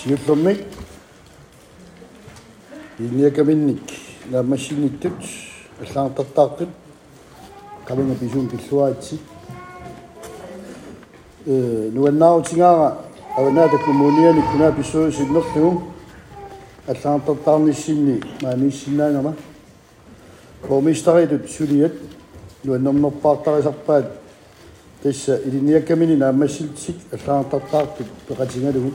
شيفهمني إليك منك لما شيني تبت عشان تتاقب قبل ما بيجون بالسواتي نوناو تيغا أو نادك المونيا نكونا بيسو سيدنقهم عشان تطعني سني ما نيش سنانا ما وميش تغيدو تسوليت لأنهم نبطا تغيس أبطال تيسا إلينيا كمينينا ما سلتسك عشان تطاقب بغتنا لهم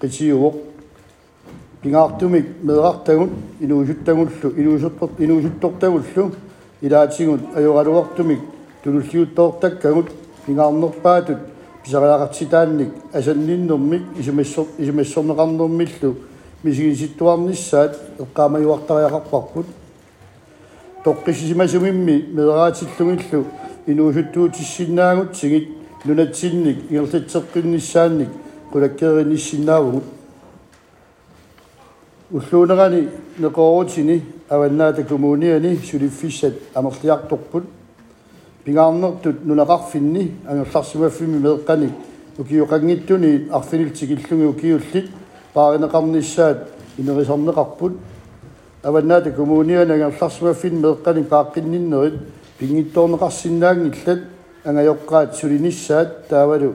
qisiuguq pingaartumik meeraartagut inuusuttagullu inuusurpert inuusuttortagullu ilaatigut ajoraluartumik tululliuttoortakkagut pingaarnerpaatut pisariaqartitaannik asanninnermik isimassor isimassorneqarnermillu мисигиситтуарнissaат эққаамаюартариақарпарпут тоққиссимасумимми меэраатиллугиллу inuusuttuutissinnaagut sigit nunatsinnik иерлатсеққиннissaанник qulakkerinissinnaavugut уллуунерани неқоорутини аваннаата коммуниани сулиффиссат амерлиарторпут пингаарнертут нунеқарфинни ангерларсимаффими меэққаник укиоқангиттуни арфинилтигиллуги укиуллит пааринеқарниссаат инерисарнеқарпут аваннаата коммуниани ангерларсимаффин меэққаник пааққинниннерит пингитторнеқарсиннаангиллат ангайоққаат сулиниссаат таавалу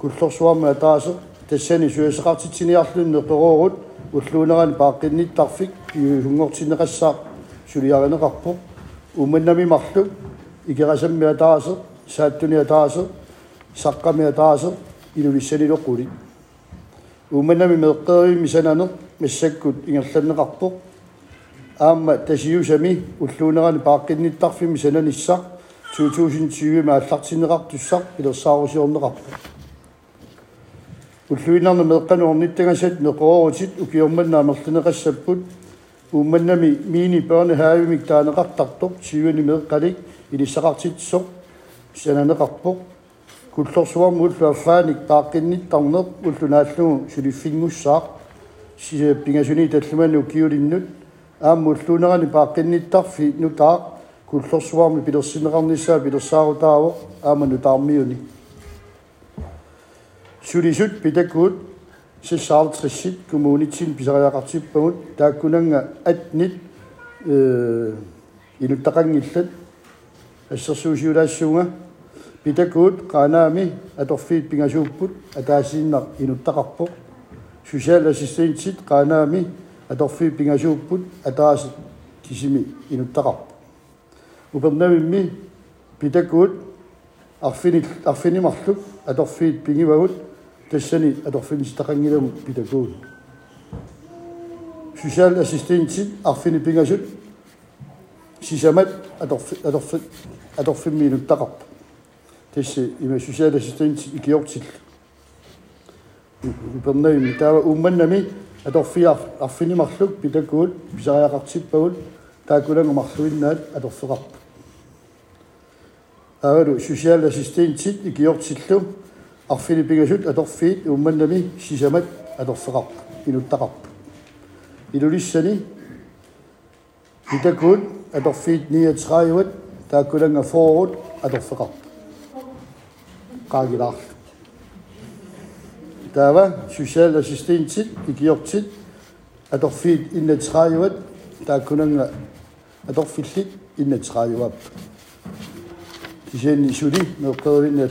куллэрсуармаатааса тассани суясеқартитсиниарлуннеқеруурут уллуунерани пааққинниттарфик юугунгортинеқассаа сулиаринеқарпо умманнами марлу икерасаммиатаасе сааттуниатаасе саққамиатаасе илулиссанилоққули умманами меққериуми санане массаккут ингерланнеқарпо аама тасиусами уллуунерани пааққинниттарфими сананиссаа 2020 мааллартинеқартуссаа пилерсаарусиорнеқарпо уллуинарна меэккануорниттагасат меқорорутит укиорманнаа мерлинеқассаппут уумманнами мини børnehavemik таанеқартартоқ сивани меэққалик илиссақартитсоқ сананеқарпоқ куллорсуарм уллуаффааник тааққинниттарнеқ уллунааллугу сулиффингуссаақ сисе пингасуни таллуману киулиннут аамму уллуунерани пааққинниттарфи нутаақ куллорсуарми пилерсинеқарниссаа пилерсаарутаавоқ аама нутаармиуни sulisut pitakut sissaartrissit kumuunitsin pisariaqartippagut taakkunanga atnit inuttaqanngillat ассерсуусиулаассуунга питакуут қаанаами аторфиит пигасууппут атаасииннар инуттақарпо social assistance қаанаами аторфиит пигасууппут атааси кисими инуттақарпо упернавимми питакуут арфини арфинимарлук аторфиит пигивагут كشتني أدرفين استقني لهم اسيستين تسيد assistance أرفين بيناجل سيسامات أدرفين أدرفين من التقب تشي إما social assistance إكيورتسل البرنامج تاع أمنا مي أدرفين أرفين مخلوق بيتاكون بزايا قرتسل باول تاكولا مخلوقين نال أدرفين غاب أولو أسيستين social assistance إكيورتسلهم عارفين بيجاشوت أدرفيت ومن نمي شيزامات أدرفرق إنو التقب إنو لساني يتكون أدرفيت نية تسرايوت تاكل أنا فورد أدرفرق قاقل عارف تابا سوشيال أسيستينتسيت إكيورتسيت أدرفيت إنة تسرايوت تاكل أنا أدرفيت إنة تسرايوت تجيني شودي نقدر إنة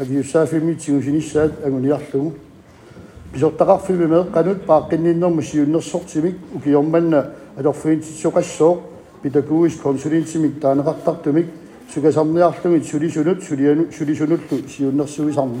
hag yusaafimit sigusinissaat anguniarlugu pisortaqarfimimeq qanut paaqinninnermu siunnersortimik ukiormanna alorfiintitsoqassooq pitakuuis konsulintimik taaneqartartumik sukasarniarlugit sulisunut sulianu sulisunullu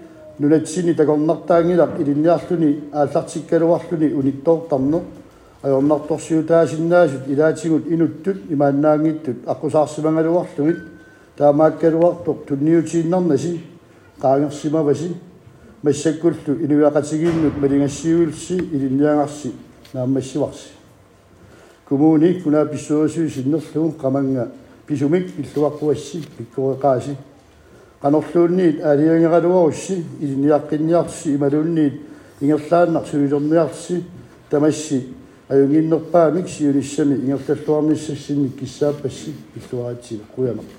nunatsin takornartaangilaq ilinniarluni aallartikkaluarluni unittoortarneq ajornartorsiutaasinnaasit ilaatigut inuttut imaannaangiittut аққусаарсимангалуарлугит таамааккалуартоқ тунниутииннарнаси qaangersimavasi массаккуллу инуяқатигииннут малингассиуилси илинниангарси нааммассиварси кумууни куна писсуасуи синнерлугу қаманга писумик пиллуаққуасси пиккореқааси qanarluunniit aaliungiqaluarussi iliniaqqinniarsi imaluunniit ingerlaannarsuilorniarsi tamassi ajunginnerpaamik siunissami ingerlalluarnissassinik kissaappassi pilluaraatiga quyanaq